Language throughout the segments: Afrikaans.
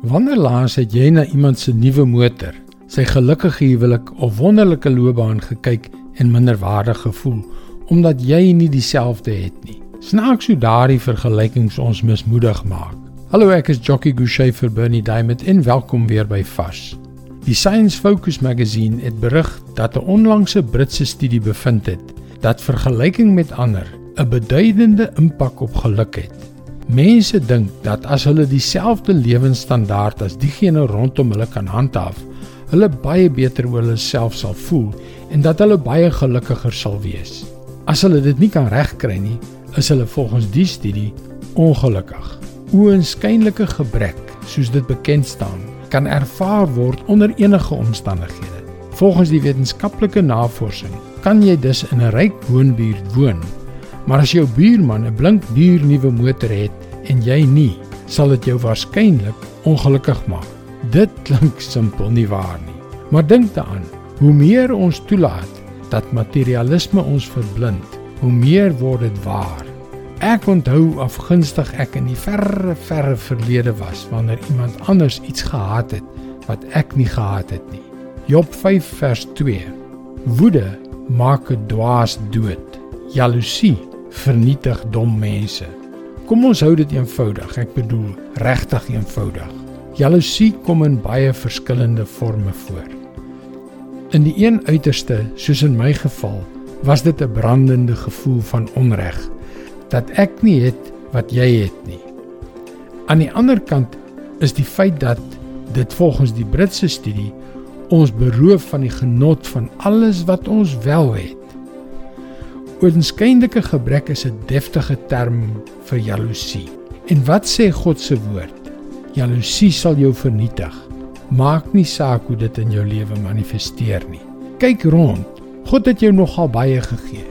Wanneer laas het jy na iemand se nuwe motor, sy gelukkige huwelik of wonderlike loopbaan gekyk en minderwaardig gevoel omdat jy nie dieselfde het nie? Snaaks hoe daardie vergelykings ons mismoedig maak. Hallo, ek is Jockey Gouchee vir Bernie Diamond en welkom weer by Fas. Die Science Focus magazine het berig dat 'n onlangse Britse studie bevind het dat vergelyking met ander 'n beduidende impak op geluk het. Mense dink dat as hulle dieselfde lewensstandaard as diegene rondom hulle kan handhaaf, hulle baie beter oor hulle self sal voel en dat hulle baie gelukkiger sal wees. As hulle dit nie kan regkry nie, is hulle volgens die studie ongelukkig. Oënskynlike gebrek, soos dit bekend staan, kan ervaar word onder enige omstandighede. Volgens die wetenskaplike navorsing kan jy dus in 'n ryk woonbuurt woon Maar as jou buurman 'n blink duur nuwe motor het en jy nie, sal dit jou waarskynlik ongelukkig maak. Dit klink simpel nie waar nie. Maar dink daaraan, hoe meer ons toelaat dat materialisme ons verblind, hoe meer word dit waar. Ek onthou afgunstig ek in die verre verre verlede was wanneer iemand anders iets gehad het wat ek nie gehad het nie. Job 5 vers 2. Woede maak 'n dwaas dood. Jaloesie vernietig dom mense. Kom ons hou dit eenvoudig. Ek bedoel regtig eenvoudig. Jaloesie kom in baie verskillende forme voor. In die een uiterste, soos in my geval, was dit 'n brandende gevoel van onreg dat ek nie het wat jy het nie. Aan die ander kant is die feit dat dit volgens die Britse studie ons beroof van die genot van alles wat ons wel het. Oorskynlike gebrek is 'n deftige term vir jaloesie. En wat sê God se woord? Jaloesie sal jou vernietig. Maak nie saak hoe dit in jou lewe manifesteer nie. Kyk rond. God het jou nogal baie gegee.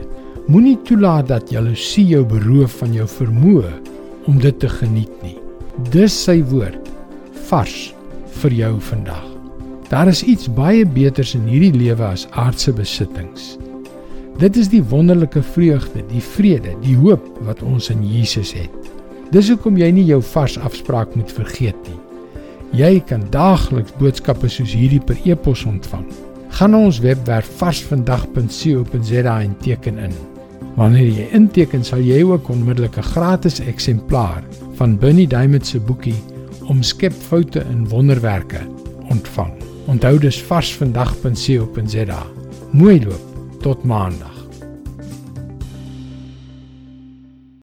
Moenie toelaat dat jaloesie jou beroof van jou vermoë om dit te geniet nie. Dis sy woord vars vir jou vandag. Daar is iets baie beters in hierdie lewe as aardse besittings. Dit is die wonderlike vreugde, die vrede, die hoop wat ons in Jesus het. Dis hoekom jy nie jou vars afspraak moet vergeet nie. Jy kan daagliks boodskappe soos hierdie per e-pos ontvang. Gaan na ons webwerf varsvandag.co.za en teken in. Wanneer jy inteken, sal jy ook onmiddellik 'n gratis eksemplaar van Bernie Diamond se boekie Omskep foute in wonderwerke ontvang. Onthou dis varsvandag.co.za. Mooi loop tot maandag.